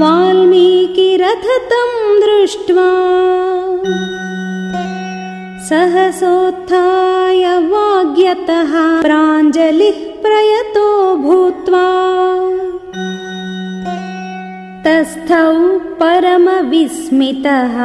वाल्मीकिरथतं दृष्ट्वा सहसोत्थाय वाग्यतः प्राञ्जलिः प्रयतो भूत्वा तस्थौ परमविस्मितः।